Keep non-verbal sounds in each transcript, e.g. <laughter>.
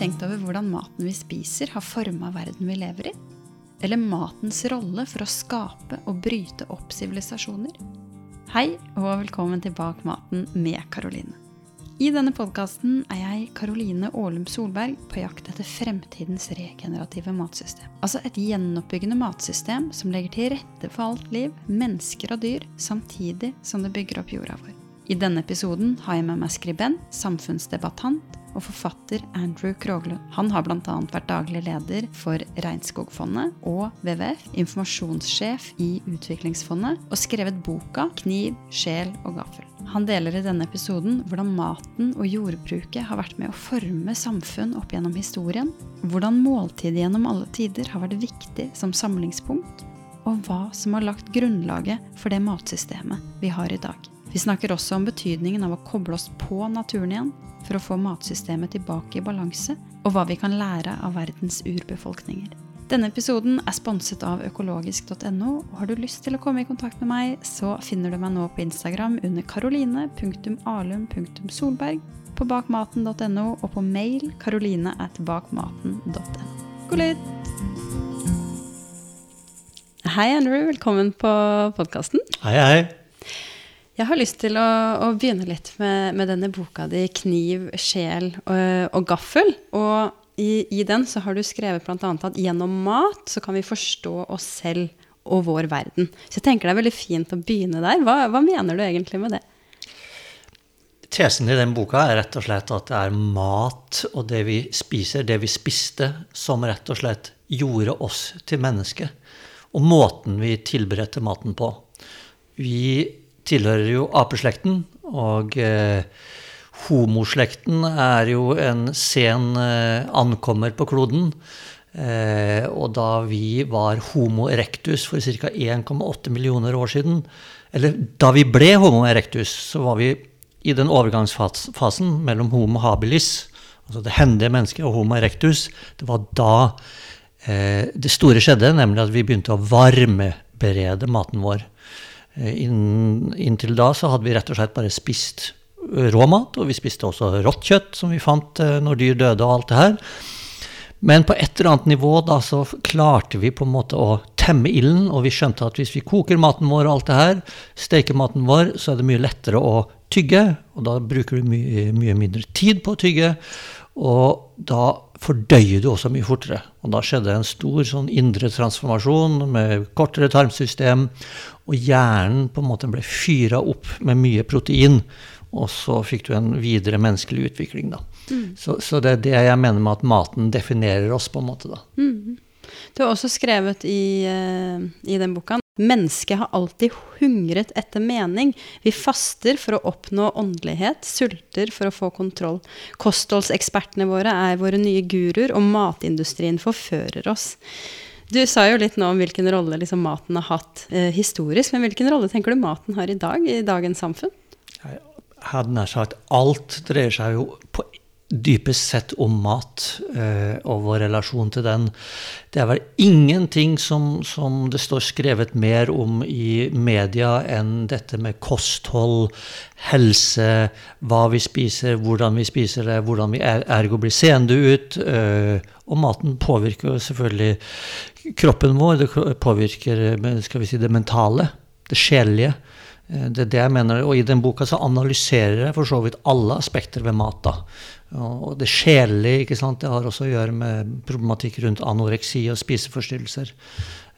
tenkt over hvordan maten vi spiser, har forma verden vi lever i? Eller matens rolle for å skape og bryte opp sivilisasjoner? Hei, og velkommen til Bak maten med Karoline. I denne podkasten er jeg, Karoline Aalum Solberg, på jakt etter fremtidens regenerative matsystem. Altså et gjenoppbyggende matsystem som legger til rette for alt liv, mennesker og dyr, samtidig som det bygger opp jorda vår. I denne episoden har jeg med meg skribent, samfunnsdebattant og forfatter Andrew Kroglund. Han har bl.a. vært daglig leder for Regnskogfondet og WWF, informasjonssjef i Utviklingsfondet, og skrevet boka 'Kniv, sjel og gaffel'. Han deler i denne episoden hvordan maten og jordbruket har vært med å forme samfunn opp gjennom historien, hvordan måltidet gjennom alle tider har vært viktig som samlingspunkt, og hva som har lagt grunnlaget for det matsystemet vi har i dag. Vi snakker også om betydningen av å koble oss på naturen igjen for å få matsystemet tilbake i balanse, og hva vi kan lære av verdens urbefolkninger. Denne episoden er sponset av økologisk.no, og har du lyst til å komme i kontakt med meg, så finner du meg nå på Instagram under karoline.alum.solberg, på bakmaten.no og på mail karoline at bakmaten.no. God lytt! Hei, Andrew. Velkommen på podkasten. Hei, hei. Jeg har lyst til å, å begynne litt med, med, denne boka di 'Kniv, sjel og, og gaffel'. Og i, i, den så har du skrevet bl.a. at gjennom mat så kan vi forstå oss selv og vår verden. Så jeg tenker det er veldig fint å begynne der. Hva, hva mener du egentlig med det? Tesen i den boka er rett og slett at det er mat og det vi spiser, det vi spiste, som rett og slett gjorde oss til mennesker. Og måten vi tilberedte maten på. Vi tilhører jo apeslekten, og eh, homoslekten er jo en sen eh, ankommer på kloden. Eh, og da vi var homo erectus for ca. 1,8 millioner år siden, eller da vi ble homo erectus, så var vi i den overgangsfasen mellom homo habilis, altså det hendige mennesket, og homo erectus. Det var da eh, det store skjedde, nemlig at vi begynte å varmeberede maten vår. Eh, inn, inntil da så hadde vi rett og slett bare spist råmat, og vi spiste også rått kjøtt, som vi fant eh, når dyr døde, og alt det her. Men på et eller annet nivå da så klarte vi på en måte å temme ilden, og vi skjønte at hvis vi koker maten vår og alt det her, steker maten vår, så er det mye lettere å tygge, og da bruker du mye, mye mindre tid på å tygge. Og da fordøyer du også mye fortere. Og da skjedde en stor sånn indre transformasjon med kortere tarmsystem, og hjernen på en måte ble fyra opp med mye protein. Og så fikk du en videre menneskelig utvikling, da. Mm. Så, så, det er det jeg mener med at maten definerer oss, på en måte, da. Mm. Du har også skrevet i, uh, i den boka Mennesket har alltid hungret etter mening. Vi faster for å oppnå åndelighet, sulter for å få kontroll. Kostholdsekspertene våre er våre nye guruer, og matindustrien forfører oss. Du sa jo litt nå om hvilken rolle liksom, maten har hatt eh, historisk, men hvilken rolle tenker du maten har i dag, i dagens samfunn? Jeg hadde nær sagt alt dreier seg jo på dypest sett om mat eh, og vår relasjon til den. Det er vel ingenting som, som, det står skrevet mer om i media enn dette med kosthold, helse, hva vi spiser, hvordan vi spiser det, hvordan vi er, ergo blir seende ut. Eh, og maten påvirker jo selvfølgelig kroppen vår. Det påvirker skal vi si, det mentale, det sjelelige. Eh, det er det jeg mener, og I den boka så analyserer jeg for så vidt alle aspekter ved mat. da. Og det sjelelige ikke sant? det har også å gjøre med problematikk rundt anoreksi og spiseforstyrrelser.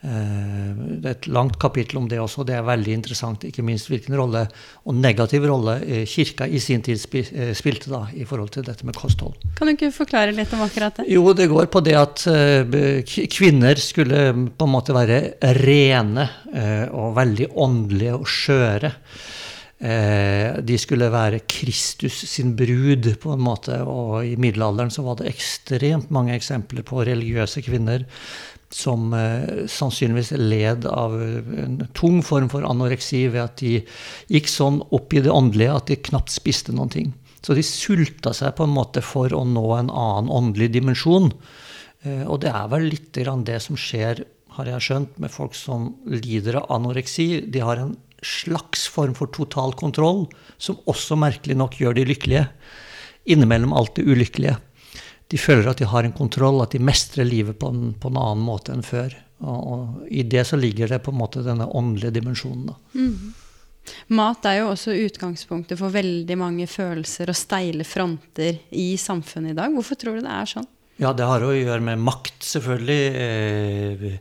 Eh, det er et langt kapittel om det også. Det er veldig interessant. Ikke minst hvilken rolle, og negativ rolle, eh, kirka i sin tid eh, spilte da, i forhold til dette med kosthold. Kan du ikke forklare litt om akkurat det? Jo, det går på det at kvinner skulle på en måte være rene og veldig åndelige og skjøre. Eh, de skulle være Kristus sin brud, på en måte. Og i middelalderen så var det ekstremt mange eksempler på religiøse kvinner som eh, sannsynligvis led av en tung form for anoreksi ved at de gikk sånn opp i det åndelige at de knapt spiste noen ting. Så de sulta seg på en måte for å nå en annen åndelig dimensjon. Eh, og det er vel litt det som skjer, har jeg skjønt, med folk som lider av anoreksi. De har en slags form for total kontroll, som også merkelig nok gjør de lykkelige. Innimellom alt det ulykkelige. De føler at de har en kontroll, at de mestrer livet på en, på en annen måte enn før. Og, og, i det så ligger det på en måte denne åndelige dimensjonen. Mm. Mat er jo også utgangspunktet for veldig mange følelser og steile fronter i samfunnet i dag. Hvorfor tror du det er sånn? Ja, det har å gjøre med makt, selvfølgelig.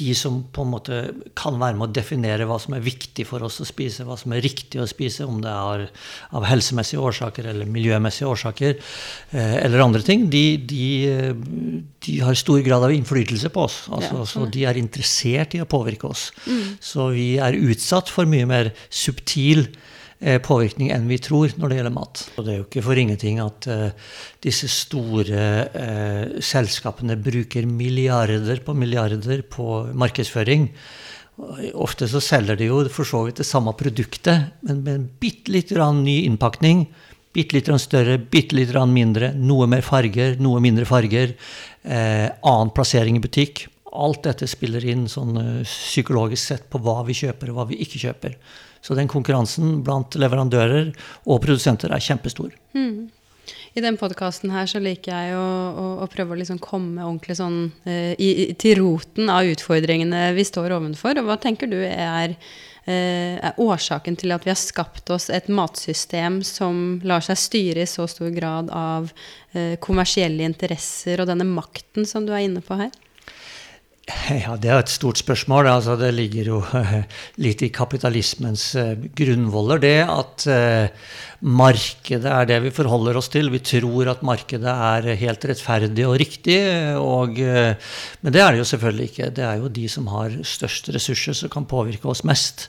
De som på en måte kan være med å definere hva som er viktig for oss å spise, hva som er riktig å spise, om det er av helsemessige årsaker eller miljømessige årsaker eh, eller andre ting, de, de, de, har stor grad av innflytelse på oss. Altså, ja, så de er interessert i å påvirke oss. Mm. Så vi er utsatt for mye mer subtil påvirkning enn vi tror når det gjelder mat. Og det er jo ikke for ingenting at uh, disse store uh, selskapene bruker milliarder på milliarder på markedsføring. Ofte så selger de jo for så vidt det samme produktet, men med en bitte lite ny innpakning. Bitte litt større, bitte litt mindre, noe mer farger, noe mindre farger. Eh, annen plassering i butikk. Alt dette spiller inn sånn psykologisk sett på hva vi kjøper og hva vi ikke kjøper. Så den konkurransen blant leverandører og produsenter er kjempestor. Mm. I den podkasten her så liker jeg å, å, å prøve å liksom komme ordentlig sånn eh, i, til roten av utfordringene vi står ovenfor. Og hva tenker du er, eh, er, årsaken til at vi har skapt oss et matsystem som lar seg styre i så stor grad av eh, kommersielle interesser og denne makten som du er inne på her? Ja, Det er et stort spørsmål. Altså, det ligger jo litt i kapitalismens eh, grunnvoller, det at uh, markedet er det vi forholder oss til. Vi tror at markedet er helt rettferdig og riktig. Og, men det er det jo selvfølgelig ikke. Det er jo de som har størst ressurser, som kan påvirke oss mest.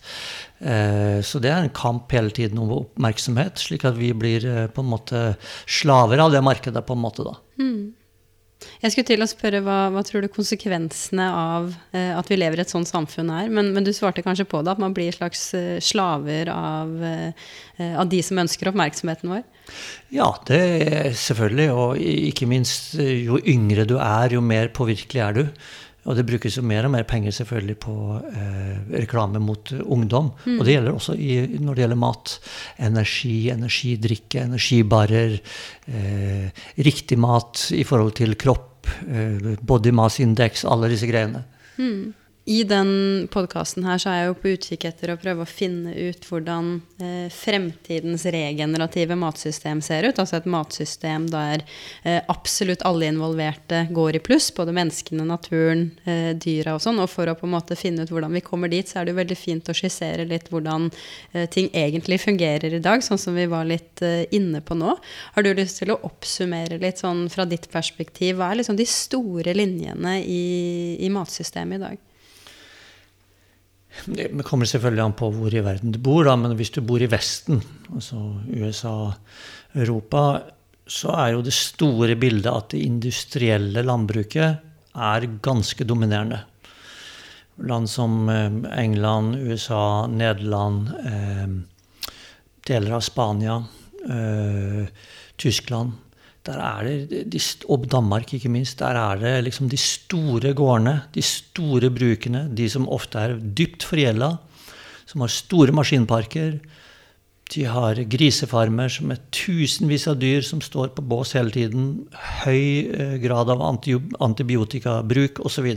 Så det er en kamp hele tiden om oppmerksomhet, slik at vi blir på en måte slaver av det markedet. på en måte da. Mm. Jeg skulle til å spørre hva, hva tror du konsekvensene av eh, at vi lever i et sånt samfunn er? Men, men, du svarte kanskje på det, at man blir slags eh, slaver av, eh, av, de som ønsker oppmerksomheten vår? Ja, det er selvfølgelig. Og ikke minst jo yngre du er, jo mer påvirkelig er du. Og det brukes jo mer og mer penger selvfølgelig på eh, reklame mot ungdom. Mm. Og det gjelder også i, når det gjelder mat. Energi, energidrikke, energibarer. Eh, riktig mat i forhold til kropp. Eh, body mass index, alle disse greiene. Mm. I den podkasten her så er jeg jo på utkikk etter å prøve å finne ut hvordan eh, fremtidens regenerative matsystem ser ut. Altså et matsystem der eh, absolutt alle involverte går i pluss. Både menneskene, naturen, eh, dyra og sånn. Og for å på en måte finne ut hvordan vi kommer dit, så er det jo veldig fint å skissere litt hvordan eh, ting egentlig fungerer i dag, sånn som vi var litt eh, inne på nå. Har du lyst til å oppsummere litt sånn fra ditt perspektiv? Hva er liksom de store linjene i, i matsystemet i dag? Det kommer selvfølgelig an på hvor i verden du bor, da, men hvis du bor i Vesten, altså USA, Europa, så er jo det store bildet at det industrielle landbruket er ganske dominerende. Land som eh, England, USA, Nederland, eh, deler av Spania, eh, Tyskland der er det, og Danmark, ikke minst. Der er det liksom de store gårdene, de store brukene, de som ofte er dypt forgjelda, som har store maskinparker. De har grisefarmer som er tusenvis av dyr som står på bås hele tiden. Høy eh, grad av antibiotikabruk osv.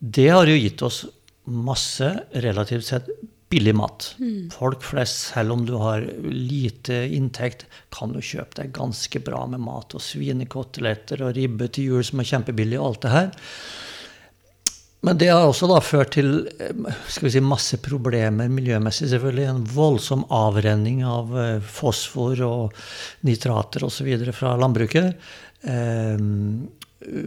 Det har jo gitt oss masse relativt sett billig mat. Mm. Folk flest, selv om du har lite inntekt, kan jo kjøpe deg ganske bra med mat. Og svinekoteletter og ribbe til jul som er kjempebillig, og alt det her. Men det har også da ført til eh, skal vi si, masse problemer miljømessig. selvfølgelig. En voldsom avrenning av eh, fosfor og nitrater osv. fra landbruket. Eh,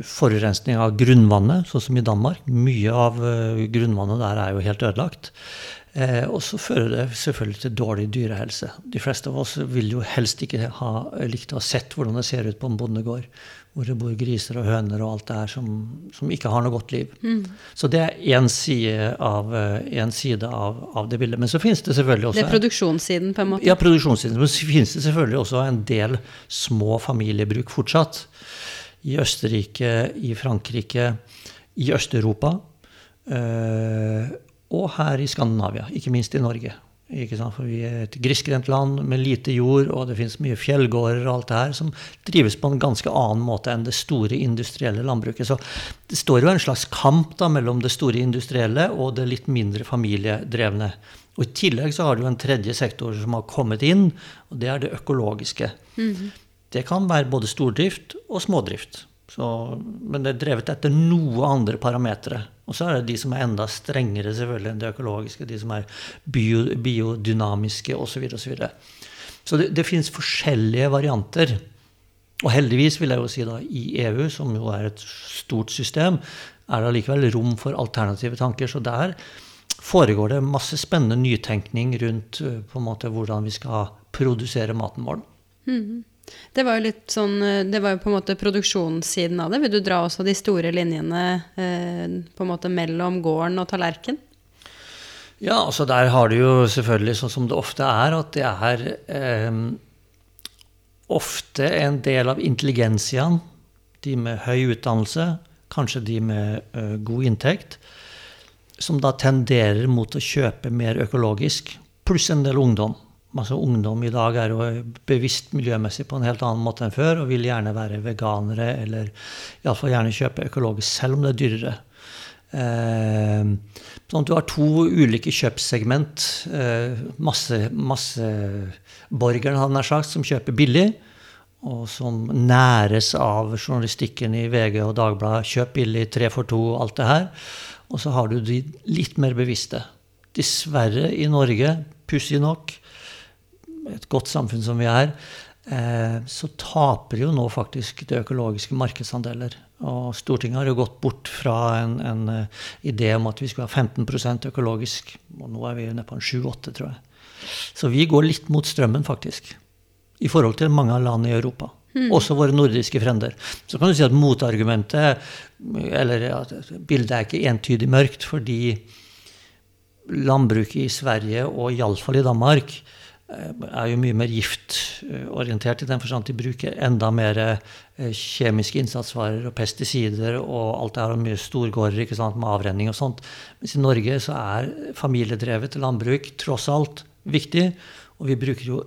forurensning av grunnvannet, sånn som i Danmark. Mye av eh, grunnvannet der er jo helt ødelagt. Eh, og så fører det selvfølgelig til dårlig dyrehelse. De fleste av oss vil jo helst ikke ha likt å ha sett hvordan det ser ut på en bondegård. Hvor det bor griser og høner og alt det her som, som ikke har noe godt liv. Mm. Så det er én side, av, eh, en side av, av, det bildet. Men så finnes det selvfølgelig også Det er produksjonssiden, på en måte? Ja, produksjonssiden. Men så finnes det selvfølgelig også en del små familiebruk fortsatt. I Østerrike, i Frankrike, i Øst-Europa. Uh, og her i Skandinavia, ikke minst i Norge. For vi er et grisgrendt land med lite jord, og det finnes mye fjellgårder og alt det her, som drives på en ganske annen måte enn det store industrielle landbruket. Så det står jo en slags kamp da mellom det store industrielle og det litt mindre familiedrevne. Og I tillegg så har du en tredje sektor som har kommet inn, og det er det økologiske. Mm. Det kan være både stordrift og smådrift. Så, men det er drevet etter noe andre parametere. Og så er det de som er enda strengere selvfølgelig enn de økologiske, de som er bio, biodynamiske osv. Så, videre, og så, så det, det finnes forskjellige varianter. Og heldigvis, vil jeg jo si da, i EU, som jo er et stort system, er det allikevel rom for alternative tanker. Så der foregår det masse spennende nytenkning rundt på en måte hvordan vi skal produsere maten vår. Mm. Det var jo litt sånn eh, Det var jo på en måte produksjonssiden av det. Vil du dra også de store linjene eh, på en måte mellom gården og tallerken? Ja, altså der har du jo selvfølgelig, sånn som det ofte er, at det er eh, ofte en del av intelligensiaen, de med høy utdannelse, kanskje de med eh, god inntekt, som da tenderer mot å kjøpe mer økologisk, pluss en del ungdom masse ungdom i dag er jo bevisst miljømessig på en helt annen måte enn før, og vil gjerne være veganere eller iallfall gjerne kjøpe økologisk, selv om det er dyrere. Eh, sånn at du har to ulike kjøpssegment. Eh, masse, masseborgeren, hadde nær sagt, som kjøper billig, og som næres av journalistikken i VG og Dagbladet. Kjøp billig, tre for to, alt det her. Og så har du de litt mer bevisste. Dessverre i Norge, pussig nok, et godt samfunn som vi er, eh, så taper jo nå faktisk det økologiske markedsandeler. Og Stortinget har jo gått bort fra en, en uh, idé om at vi skulle ha 15 økologisk. Og nå er vi nede på en 7-8, tror jeg. Så vi går litt mot strømmen, faktisk. I forhold til mange av land i Europa. Mm. Også våre nordiske frender. Så kan du si at motargumentet, eller at bildet er ikke entydig mørkt, fordi landbruket i Sverige, og iallfall i Danmark, Eh, er jo mye mer giftorientert i den forstand de bruker enda mer eh, kjemiske innsatsvarer og pesticider og alt det her, og mye storgårder ikke sant, med avrenning og sånt. Mens i Norge så er familiedrevet landbruk tross alt viktig, og vi bruker jo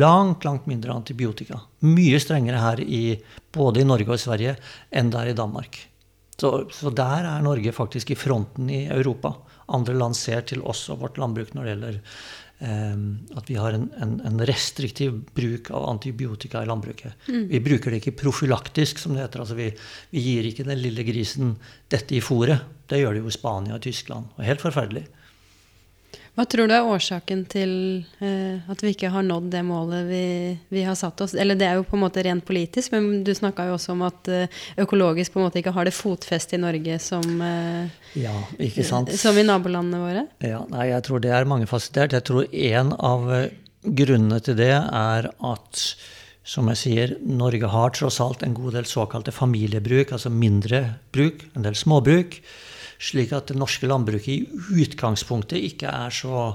langt, langt mindre antibiotika. Mye strengere her i, både i Norge og i Sverige enn der i Danmark. Så, så der er Norge faktisk i fronten i Europa. Andre land ser til oss og vårt landbruk når det gjelder at vi har en, en, en, restriktiv bruk av antibiotika i landbruket. Mm. Vi bruker det ikke profylaktisk, som det heter. Altså vi, vi, gir ikke den lille grisen dette i fôret. Det gjør de jo i Spania og Tyskland. Og helt forferdelig. Hva tror du er årsaken til eh, at vi ikke har nådd det målet vi, vi, har satt oss? Eller det er jo på en måte rent politisk, men du snakka jo også om at eh, økologisk på en måte ikke har det fotfeste i Norge som, eh, ja, ikke sant? som i nabolandene våre? Ja, nei, jeg tror det er mangefasettert. Jeg tror en av eh, grunnene til det er at som jeg sier, Norge har tross alt en god del såkalte familiebruk, altså mindre bruk, en del småbruk slik at det norske landbruket i utgangspunktet ikke er så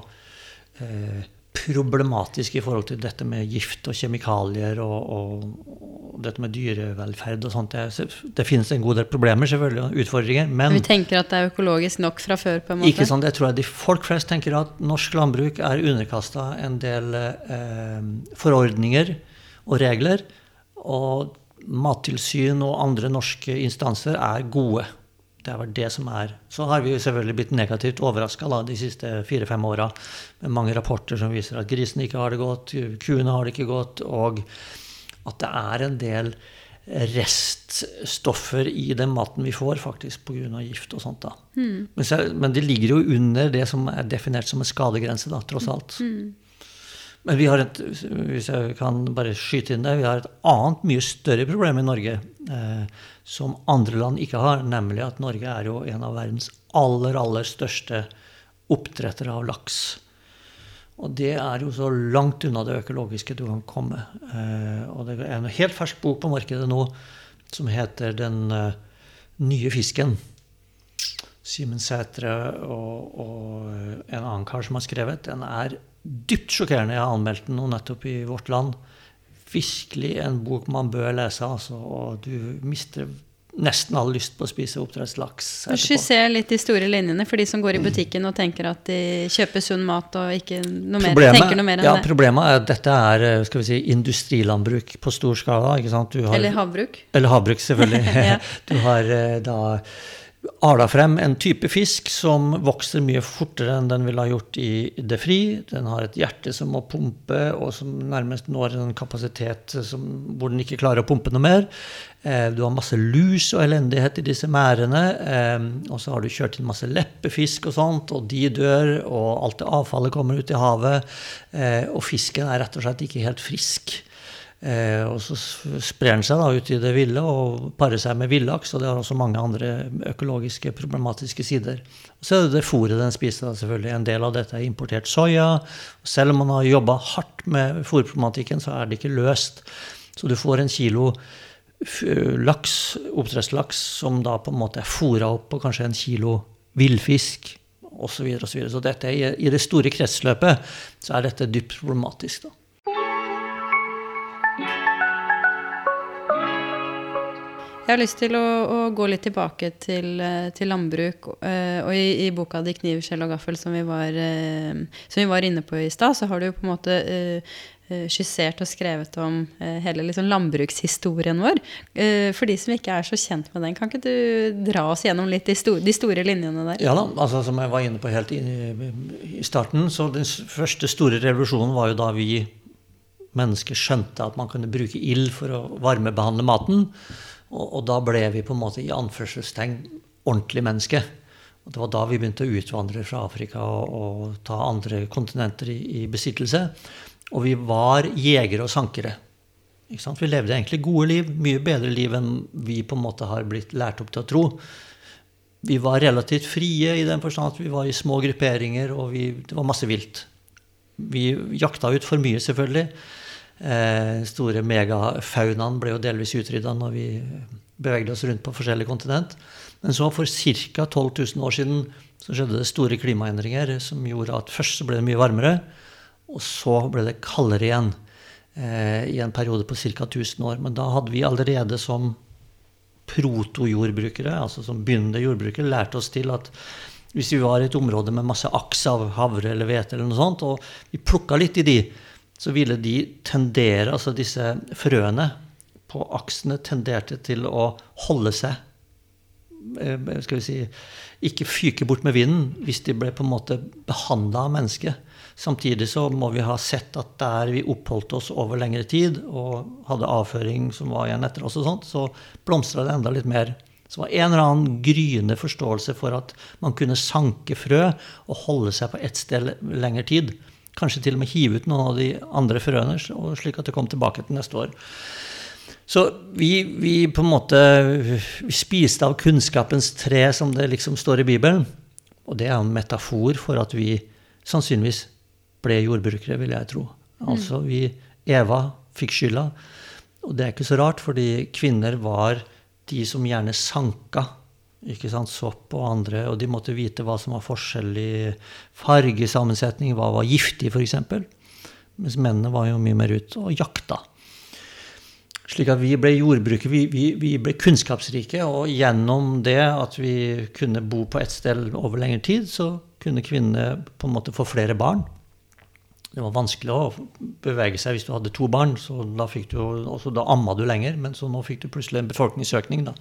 eh, problematisk i forhold til dette med gift og kjemikalier og, og, og dette med dyrevelferd og sånt. Det, det, finnes en god del problemer, selvfølgelig, og utfordringer. Men vi tenker at det er økologisk nok fra før? på en måte? Ikke sånn, Jeg tror at de folk flest tenker at norsk landbruk er underkasta en del eh, forordninger og regler. Og Mattilsyn og andre norske instanser er gode det er vel det som er. Så har vi selvfølgelig blitt negativt overraska de siste fire-fem åra med mange rapporter som viser at grisene ikke har det godt, kuene har det ikke godt, og at det er en del reststoffer i den maten vi får, faktisk pga. gift og sånt. da. Mm. Men, så, men, det ligger jo under det som er definert som en skadegrense, da, tross alt. Mm. Men vi har et, hvis jeg kan bare skyte inn det, vi har et annet, mye større problem i Norge eh, som andre land ikke har, nemlig at Norge er jo en av verdens aller, aller største oppdrettere av laks. Og det er jo så langt unna det økologiske du kan komme. Eh, og det er en helt fersk bok på markedet nå som heter 'Den eh, nye fisken'. Simen Sætre og, og, en annen kar som har skrevet. Den er dypt sjokkerende. Jeg har anmeldt den nå nettopp i Vårt Land. Virkelig en bok man bør lese, altså. Og du mister nesten all lyst på å spise oppdrettslaks etterpå. Skisser litt de store linjene for de som går i butikken og tenker at de kjøper sunn mat og ikke noe mer, Problemet, tenker noe mer enn ja, det. Problemet er at dette er eh, skal vi si, industrilandbruk på stor skala. ikke sant? Du har, Eller havbruk. eller havbruk, selvfølgelig. <laughs> Ja. <laughs> Du har eh, da ala frem en type fisk som vokser mye fortere enn den ville ha gjort i det fri. Den har et hjerte som må pumpe, og som nærmest når en kapasitet som, hvor den ikke klarer å pumpe noe mer. Eh, Du har masse lus og elendighet i disse merdene. eh, Og så har du kjørt inn masse leppefisk og sånt, og de dør, og alt det avfallet kommer ut i havet. eh, Og fisken er rett og slett ikke helt frisk. Eh, og så sprer den seg da ut i det ville og parer seg med villaks. Og det har også mange andre økologiske problematiske sider. Og så er det det fôret den spiser, da, selvfølgelig. En del av dette er importert soya. Selv om man har jobba hardt med fôrproblematikken, så er det ikke løst. Så du får en kilo laks, oppdrettslaks, som da på en måte er fôra opp på kanskje en kilo villfisk. Og så, videre, og så, videre. så dette, i, det store kretsløpet så er dette dypt problematisk. da. Jeg har lyst til å, å gå litt tilbake til, eh, til landbruk. eh, Og i, i boka di 'Kniv, skjell og gaffel', som vi var, eh, som vi var inne på i stad, så har du på en måte skissert og skrevet om hele liksom landbrukshistorien vår. For de som ikke er så kjent med den, kan ikke du dra oss gjennom litt de store, de store linjene der? Ja da, altså som jeg var inne på helt i, i starten, så den første store revolusjonen var jo da vi mennesker skjønte at man kunne bruke ild for å varmebehandle maten. Og, og da ble vi på en måte i anførselstegn ordentlig menneske. Og det var da vi begynte å utvandre fra Afrika og, og ta andre kontinenter i, i besittelse. Og vi var jegere og sankere. Vi levde egentlig gode liv, mye bedre liv enn vi på en måte har blitt lært opp til å tro. Vi var relativt frie i den forstand at vi var i små grupperinger, og vi, det var masse vilt. Vi jakta ut for mye, selvfølgelig. Eh, store megafaunaen ble jo delvis utrydda når vi bevegde oss rundt på forskjellige kontinent. Men så for ca. 12 000 år siden så skjedde det store klimaendringer som gjorde at først så ble det mye varmere, og så ble det kaldere igjen eh, i en periode på ca. 1000 år. Men da hadde vi allerede som protojordbrukere, altså som begynnende jordbrukere, lært oss til at hvis vi var i et område med masse aks av havre eller hvete, eller noe sånt, og vi plukka litt i de, så ville de tendere, altså disse frøene på aksene tenderte til å holde seg eh, skal vi si, ikke fyke bort med vinden hvis de ble på en måte behandla av mennesket. Samtidig så må vi ha sett at der vi oppholdt oss over lengre tid og hadde avføring som var igjen etter oss, og sånt, så blomstra det enda litt mer. Så det var en eller annen gryende forståelse for at man kunne sanke frø og holde seg på ett sted lengre tid. Kanskje til og med hive ut noen av de andre frøene, slik at det kom tilbake til neste år. Så vi, vi på en måte vi spiste av kunnskapens tre, som det liksom står i Bibelen. Og det er en metafor for at vi sannsynligvis ble jordbrukere, vil jeg tro. Altså vi Eva fikk skylda. Og det er ikke så rart, fordi kvinner var de som gjerne sanka ikke sant, sopp og andre, og de måtte vite hva som var forskjellig fargesammensetning, hva var giftig, f.eks. Mens mennene var jo mye mer ute og jakta. Slik at vi ble jordbrukere, vi, vi, vi, ble kunnskapsrike, og gjennom det at vi kunne bo på ett sted over lengre tid, så kunne kvinnene på en måte få flere barn. Det var vanskelig å bevege seg hvis du hadde to barn, så da, fikk du, også da amma du lenger, men så nå fikk du plutselig en befolkningsøkning. da.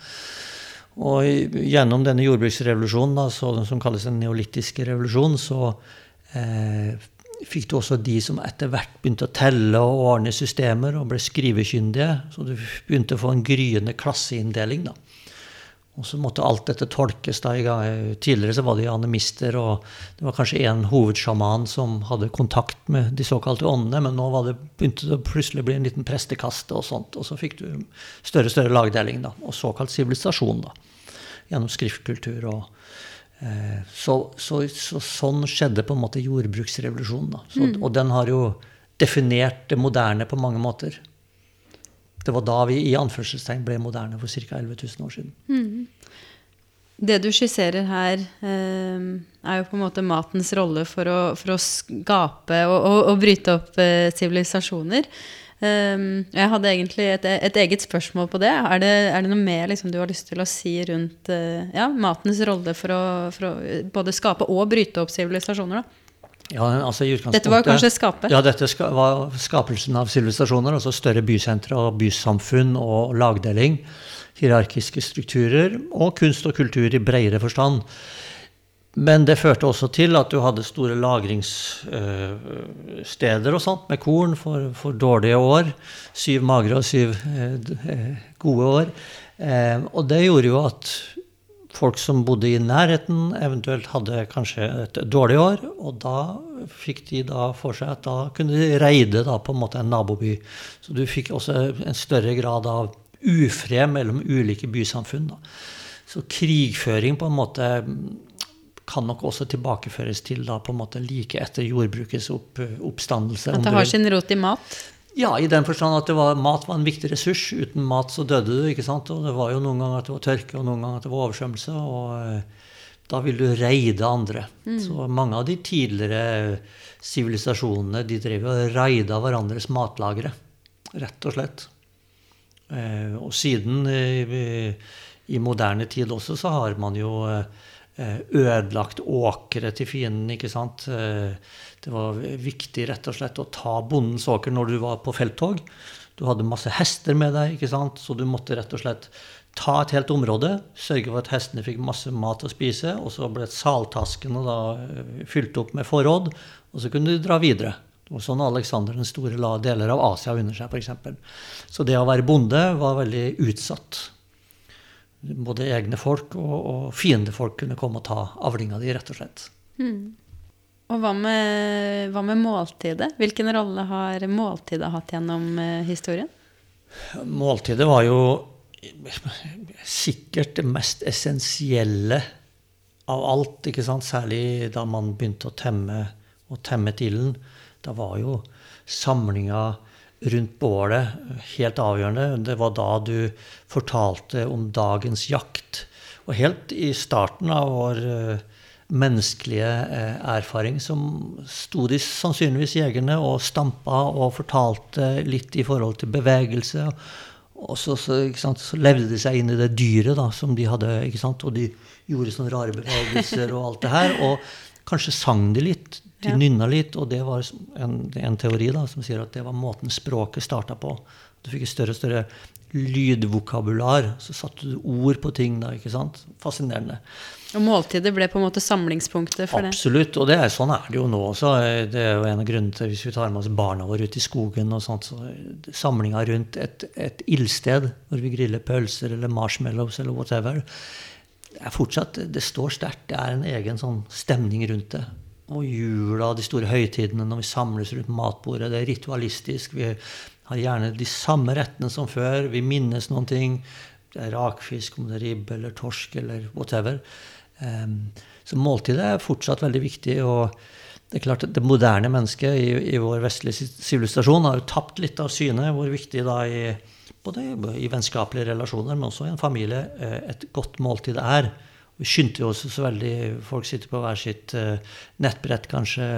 Og gjennom denne jordbruksrevolusjonen, da, så, som kalles den neolittiske revolusjonen, så eh, fikk du også de som etter hvert begynte å telle og ordne systemer og ble skrivekyndige. Så du begynte å få en gryende klasseinndeling. Og så måtte alt dette tolkes. da. Tidligere så var det animister, og det var kanskje én hovedsjaman som hadde kontakt med de såkalte åndene, men nå det, begynte det plutselig å bli en liten prestekaste, og sånt, og så fikk du større og større lagdeling, da, og såkalt sivilisasjon, da, gjennom skriftkultur. og eh, så, så, så, sånn skjedde på en måte jordbruksrevolusjonen. Så, Mm. Og den har jo definert det moderne på mange måter. Det var da vi i anførselstegn ble moderne for ca. 11 000 år siden. Det du skisserer her, eh, er jo på en måte matens rolle for å, for å skape og, og, og bryte opp eh, sivilisasjoner. Um, jeg hadde egentlig et, et, eget spørsmål på det. Er det, er det noe mer liksom, du har lyst til å si rundt uh, ja, matens rolle for å, for å, både skape og bryte opp sivilisasjoner? Ja, altså dette var kanskje skape? Ja, dette ska, var skapelsen av sivilisasjoner. Altså større bysentre og bysamfunn og lagdeling. Hierarkiske strukturer og kunst og kultur i bredere forstand. Men det førte også til at du hadde store lagringssteder og sånt med korn for, for dårlige år. Syv magre og syv eh, gode år. Eh, og det gjorde jo at folk som bodde i nærheten, eventuelt hadde kanskje et dårlig år. Og da fikk de da for seg at da kunne de reide da på en måte en naboby. Så du fikk også en større grad av ufred mellom ulike bysamfunn. Da. Så krigføring på en måte kan nok også tilbakeføres til da på en måte like etter jordbrukets opp, oppstandelse. At det har sin rot i mat? Ja, i den forstand at var, mat var en viktig ressurs. Uten mat så døde du. ikke sant? Og det var jo noen ganger at det var tørke, og noen ganger at det var oversvømmelse. Og eh, da vil du reide andre. Mm. Så mange av de tidligere sivilisasjonene de drev og raida hverandres matlagre. Rett og slett. Eh, og siden eh, i moderne tid også så har man jo ødelagt åkre til fienden. ikke sant? Eh, det var viktig rett og slett å ta bondens åker når du var på felttog. Du hadde masse hester med deg, ikke sant? så du måtte rett og slett ta et helt område, sørge for at hestene fikk masse mat å spise, og så ble saltaskene da eh, fylt opp med forråd, og så kunne du dra videre. Det var sånn Aleksander den store la deler av Asia under seg, f.eks. Så det å være bonde var veldig utsatt både egne folk og, og fiendefolk kunne komme og ta avlinga di, rett og slett. Mm. Og hva med, hva med, måltidet? Hvilken rolle har måltidet hatt gjennom eh, historien? Måltidet var jo sikkert det mest essensielle av alt. ikke sant? Særlig da man begynte å temme, og temme ilden. Da var jo samlinga rundt bålet helt avgjørende. Det var da du fortalte om dagens jakt. Og helt i starten av vår uh, menneskelige uh, erfaring som sto de sannsynligvis jegerne og stampa og fortalte litt i forhold til bevegelse. Og så, så, så levde de seg inn i det dyret da, som de hadde. Og de gjorde sånne rare bevegelser og alt det her. Og kanskje sang de litt. De ja. nynna litt, og det var en, en, teori da, som sier at det var måten språket starta på. Du fikk et større og større lydvokabular. Så satte du ord på ting da. ikke sant? Fascinerende. Og måltidet ble på en måte samlingspunktet for det? Absolutt. Og det er, sånn er det jo nå også. Det er jo en av grunnene til hvis vi tar med oss barna våre ut i skogen og sånt, så Samlinga rundt et, et ildsted hvor vi griller pølser eller marshmallows eller whatever, det er fortsatt, det står sterkt. Det er en egen sånn stemning rundt det og jula, de store høytidene når vi samles rundt matbordet. Det er ritualistisk. Vi har gjerne de samme rettene som før. Vi minnes noen ting. Det er rakfisk, om det er ribbe eller torsk eller whatever. Um, så måltidet er fortsatt veldig viktig. og det er klart at det moderne mennesket i, i vår vestlige sivilisasjon har jo tapt litt av syne hvor viktig da i, både i vennskapelige relasjoner, men også i en familie, eh, et godt måltid er. Vi skyndte oss så veldig. Folk sitter på hver sitt uh, nettbrett, kanskje,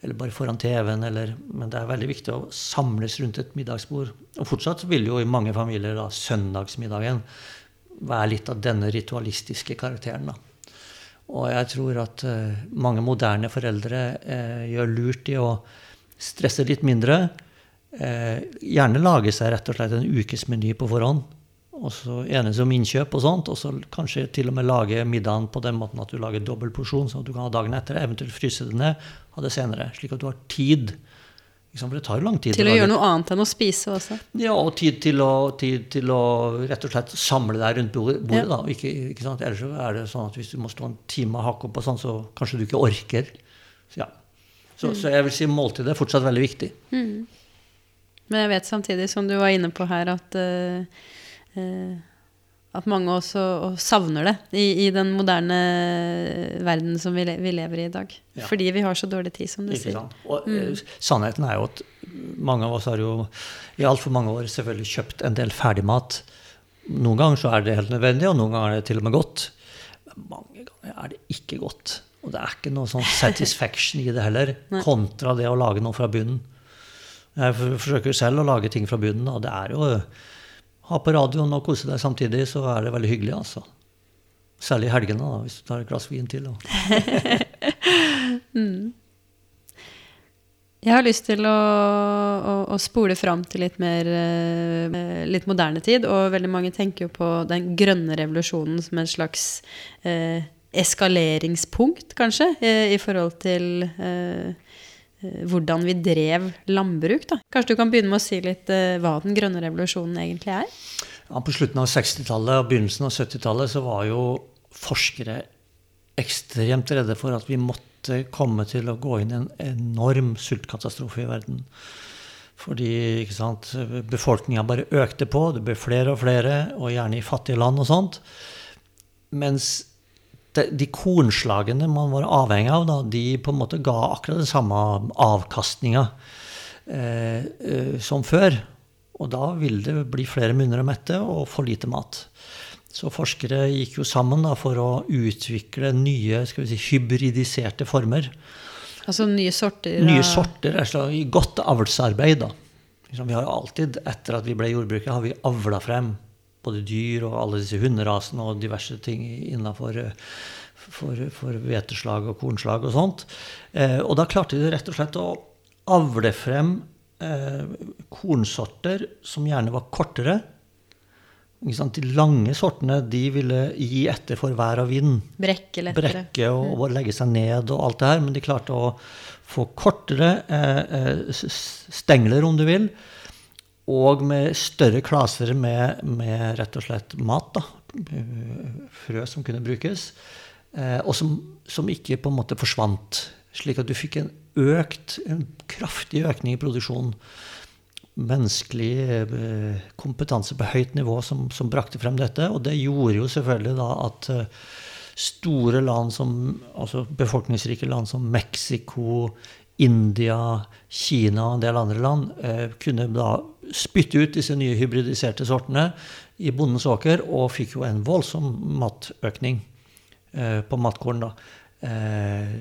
eller bare foran TV-en. men det er veldig viktig å samles rundt et middagsbord. Og fortsatt vil jo i mange familier da, søndagsmiddagen være litt av denne ritualistiske karakteren. da. Og jeg tror at uh, mange moderne foreldre uh, gjør lurt i å stresse litt mindre. gjerne lage seg rett og slett en ukesmeny på forhånd og så enes om innkjøp og sånt, og så kanskje til og med lage middagen på den måten at du lager dobbel porsjon, sånn at du kan ha dagen etter, eventuelt fryse det ned, ha det senere. Slik at du har tid. For det tar jo lang tid. Til å, gjøre noe annet enn å spise også? Ja, og tid til å, tid til å rett og slett samle deg rundt bordet. Ja. da, ikke, ikke sant? Ellers er det sånn at hvis du må stå en time og hakke opp, og sånn, så kanskje du ikke orker. Så, ja. så, mm. så jeg vil si måltidet er fortsatt veldig viktig. Mm. Men jeg vet samtidig, som du var inne på her, at uh, at mange også savner det i, i, den moderne verden som vi, vi lever i i dag. Ja. Fordi vi har så dårlig tid, som du Ikke sier. Sant? Og mm. Eh, sannheten er jo at mange av oss har jo i altfor mange år selvfølgelig kjøpt en del ferdigmat. Noen ganger så er det helt nødvendig, og noen ganger er det til og med godt. Men mange ganger er det ikke godt. Og det er ikke noe sånn <laughs> satisfaction i det heller, kontra det å lage noe fra bunnen. Jeg forsøker selv å lage ting fra bunnen, og det er jo ha på radioen og kose deg samtidig, så er det veldig hyggelig, altså. Særlig i helgene, da, hvis du tar et glass vin til. <laughs> mm. Jeg har lyst til å, å, å spole fram til litt mer eh, litt moderne tid. Og veldig mange tenker jo på den grønne revolusjonen som en slags eh, eskaleringspunkt, kanskje, i, i forhold til eh, eh, hvordan vi drev landbruk. Da. Kanskje du kan begynne med å si litt eh, hva den grønne revolusjonen egentlig er? Ja, på slutten av 60-tallet og begynnelsen av 70-tallet så var jo forskere ekstremt redde for at vi måtte komme til å gå inn i en enorm sultkatastrofe i verden. Fordi befolkninga bare økte på, det ble flere og flere, og gjerne i fattige land og sånt. Mens de, kornslagene man var avhengig av, da, de på en måte ga akkurat den samme avkastninga eh, eh, som før. Og da ville det bli flere munner å mette og for lite mat. Så forskere gikk jo sammen da, for å utvikle nye si, hybridiserte former. Altså nye sorter? Nye sorter, altså i godt avlsarbeid. da. Vi har alltid, etter at vi ble jordbrukere, har vi avla frem både dyr og alle disse hunderasene og diverse ting innafor for, for hveteslag og kornslag og sånt. Eh, og da klarte de rett og slett å avle frem eh, kornsorter som gjerne var kortere de lange sortene de ville gi etter for vær og vind. Brekke lettere. Brekke og, og, legge seg ned og alt det her. Men de klarte å få kortere eh, eh stengler, om du vil. Og med større klaser med, med rett og slett mat. da, Frø som kunne brukes. Eh, og som, som, ikke på en måte forsvant. Slik at du fikk en økt, en kraftig økning i produksjonen menneskelig eh, kompetanse på høyt nivå som, som, brakte frem dette. Og det gjorde jo selvfølgelig da at eh, store land som altså befolkningsrike land som Mexico, India, Kina og en del andre land eh, kunne da spytte ut disse nye hybridiserte sortene i bondens åker, og fikk jo en voldsom matøkning eh, på matkorn. da. Eh,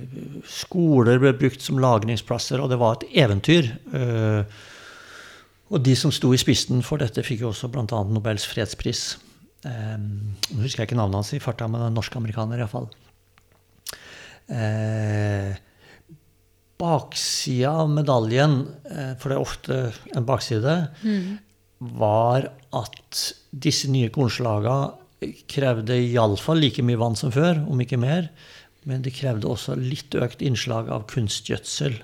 skoler ble brukt som lagringsplasser, og det var et eventyr. Og de som sto i spissen for dette, fikk jo også bl.a. Nobels fredspris. Nå husker jeg ikke navnet hans i farta, men en norsk-amerikaner iallfall. Eh, baksida av medaljen, eh, for det er ofte en bakside, mm. var at disse nye kornslaga krevde iallfall like mye vann som før, om ikke mer. Men det krevde også litt økt innslag av kunstgjødsel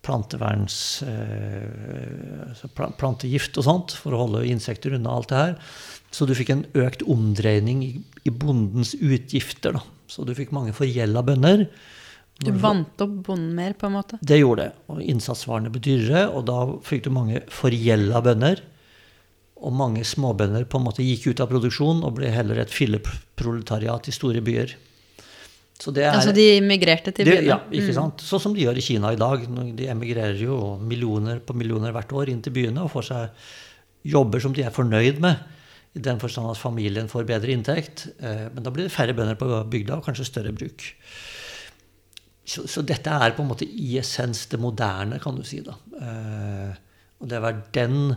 planteverns eh, altså plantegift og sånt for å holde insekter unna alt det her. Så du fikk en økt omdreining i, i bondens utgifter. Da. Så du fikk mange forgjelda bønder. Du vant opp bonden mer, på en måte? Det gjorde det. Og innsatsvarene ble dyrere, og da fikk du mange forgjelda bønder. Og mange småbønder på en måte gikk ut av produksjon og ble heller et filleproletariat i store byer. Er, altså de emigrerte til byene? Ja, ikke mm. sant? Sånn som de gjør i Kina i dag. De emigrerer jo millioner på millioner hvert år inn til byene og får seg jobber som de er fornøyd med. I den forstand at familien får bedre inntekt. Eh, men da blir det færre bønder på bygda og kanskje større bruk. Så, så, dette er på en måte i essens det moderne, kan du si. da. Eh, og det var den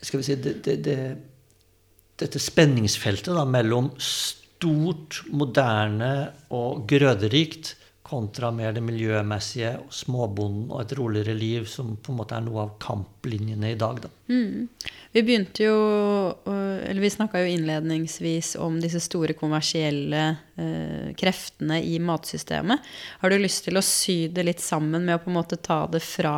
Skal vi si det, det, det, Dette spenningsfeltet da, mellom stort, moderne og grøderikt kontra mer det miljømessige, småbonden og et roligere liv, som på en måte er noe av kamplinjene i dag. Da. Mm. Vi begynte jo, eller vi snakka jo innledningsvis om disse store kommersielle eh, kreftene i matsystemet. Har du lyst til å sy det litt sammen med å på en måte ta det fra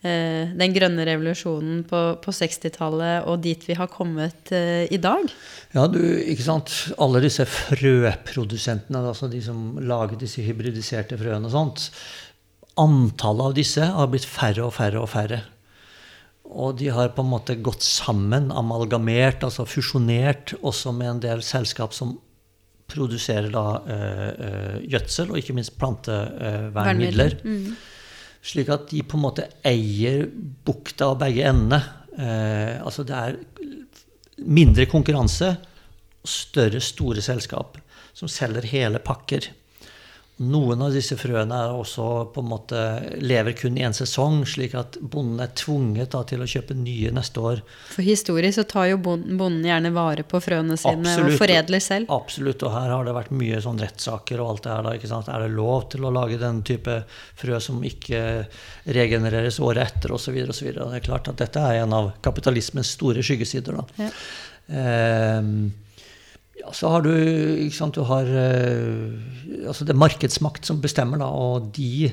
Eh, den grønne revolusjonen på, på 60-tallet og dit vi har kommet eh, i dag? Ja, du, ikke sant. Alle disse frøprodusentene, altså de som lager disse hybridiserte frøene og sånt. Antallet av disse har blitt færre og færre og færre. Og de har på en måte gått sammen, amalgamert, altså fusjonert, også med en del selskap som produserer da øh, gjødsel, og ikke minst plantevernmidler. Mm. Slik at de på en måte eier bukta og begge endene. Eh, altså det er mindre konkurranse større, store selskap som selger hele pakker. Noen av disse frøene er også på en måte lever kun i en sesong, slik at bonden er tvunget da, til å kjøpe nye neste år. For historisk så tar jo bonden gjerne vare på frøene sine Absolutt. og foredler selv. Absolutt, og her har det vært mye sånn rettssaker og alt det her. da, ikke sant? Er det lov til å lage den type frø som ikke regenereres året etter, osv. Det er klart at dette er en av kapitalismens store skyggesider. da. Ja. Eh, ja, så har du ikke sant, du har uh, altså Det er markedsmakt som bestemmer, da, og de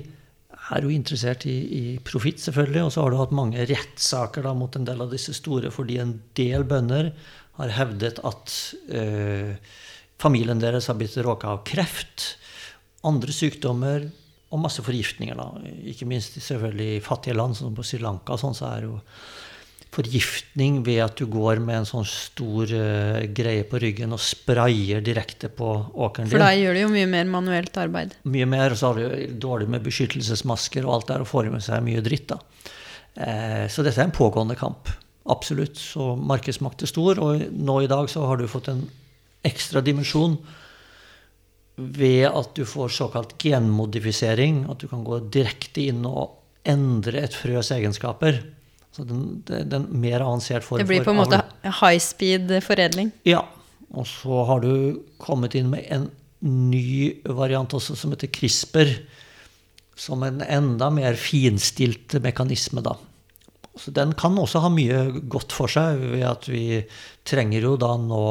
er jo interessert i, i profitt, selvfølgelig. Og så har du hatt mange rettssaker mot en del av disse store, fordi en del bønder har hevdet at uh, familien deres har blitt råka av kreft, andre sykdommer og masse forgiftninger. Da. Ikke minst selvfølgelig i fattige land, som på Sri Lanka. sånn så er jo forgiftning ved at du går med en sånn stor uh, greie på ryggen og sprayer direkte på åkeren din. For da gjør du jo mye mer manuelt arbeid. Mye mer, og så har du dårlig med beskyttelsesmasker og alt der, og får med seg mye dritt. da. Uh, så dette er en pågående kamp. Absolutt. Så markedsmakt er stor, og nå i dag så har du fått en ekstra dimensjon ved at du får såkalt genmodifisering. At du kan gå direkte inn og endre et frøs egenskaper. Så den, den mer avansert form for Det blir på en måte high speed foredling? Ja. Og så har du kommet inn med en ny variant også som heter CRISPR. Som en enda mer finstilt mekanisme, da. Så den kan også ha mye godt for seg ved at vi trenger jo da nå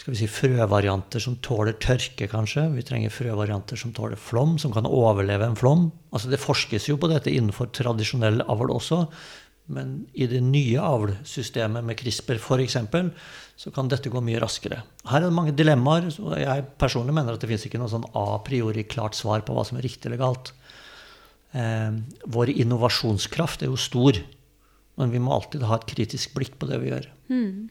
skal vi si, frøvarianter som tåler tørke, kanskje. Vi trenger frøvarianter som tåler flom, som kan overleve en flom. Altså Det forskes jo på dette innenfor tradisjonell avl også. Men i det nye avlsystemet med CRISPR f.eks. så kan dette gå mye raskere. Her er det mange dilemmaer. og Jeg personlig mener at det fins ikke noe sånn a priori klart svar på hva som er riktig eller galt. Eh, vår innovasjonskraft er jo stor, men vi må alltid ha et kritisk blikk på det vi gjør. Mm.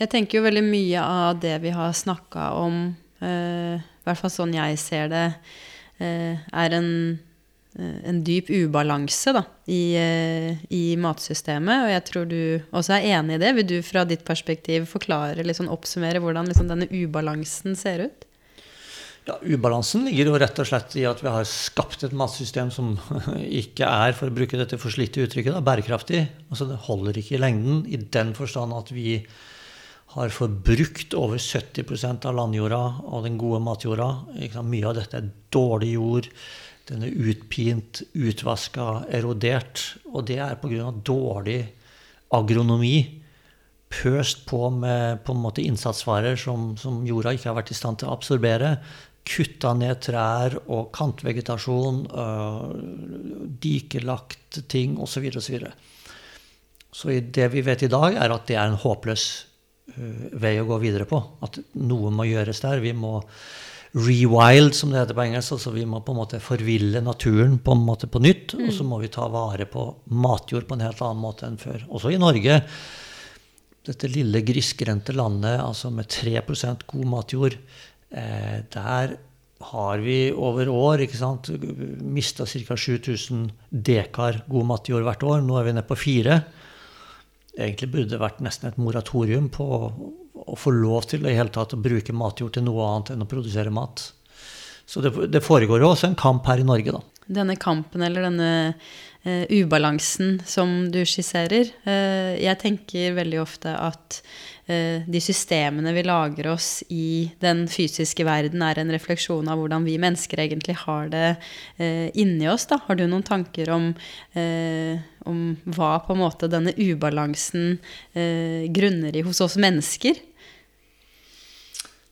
Jeg tenker jo veldig mye av det vi har snakka om, eh, i hvert fall sånn jeg ser det, eh, er en en dyp ubalanse da, i, eh, i, matsystemet. Og jeg tror du også er enig i det. Vil du fra ditt perspektiv forklare, liksom, oppsummere hvordan liksom, denne ubalansen ser ut? Ja, Ubalansen ligger jo rett og slett i at vi har skapt et matsystem som <laughs> ikke er, for å bruke dette forslitte uttrykket, da, bærekraftig. Altså Det holder ikke i lengden i den forstand at vi har forbrukt over 70% av landjorda og den gode matjorda. Mye av dette er dårlig jord den er utpint, utvaska, erodert. Og det er pga. dårlig agronomi. Pøst på med på en måte innsatsvarer som, som, jorda ikke har vært i stand til å absorbere. Kutta ned trær og kantvegetasjon, øh, dikelagt ting osv. Videre, så, så det vi vet i dag, er at det er en håpløs øh, vei å gå videre på. At noe må gjøres der. Vi må rewild, som det heter på engelsk. altså Vi må på en måte forville naturen på en måte på nytt. Mm. Og så må vi ta vare på matjord på en helt annen måte enn før. Også i Norge. Dette lille grisgrendte landet altså med 3% god matjord. Eh, der har vi over år ikke sant, mista ca. 7000 dekar god matjord hvert år. Nå er vi nede på fire. Egentlig burde det vært nesten et moratorium på å få lov til i hele tatt å bruke matjord til noe annet enn å produsere mat. Så det, det foregår jo også en kamp her i Norge, da. Denne kampen eller denne uh, ubalansen som du skisserer. Uh, jeg tenker veldig ofte at uh, de systemene vi lager oss i den fysiske verden, er en refleksjon av hvordan vi mennesker egentlig har det inni oss. Da. Har du noen tanker om, om hva på en måte denne ubalansen grunner i hos oss mennesker?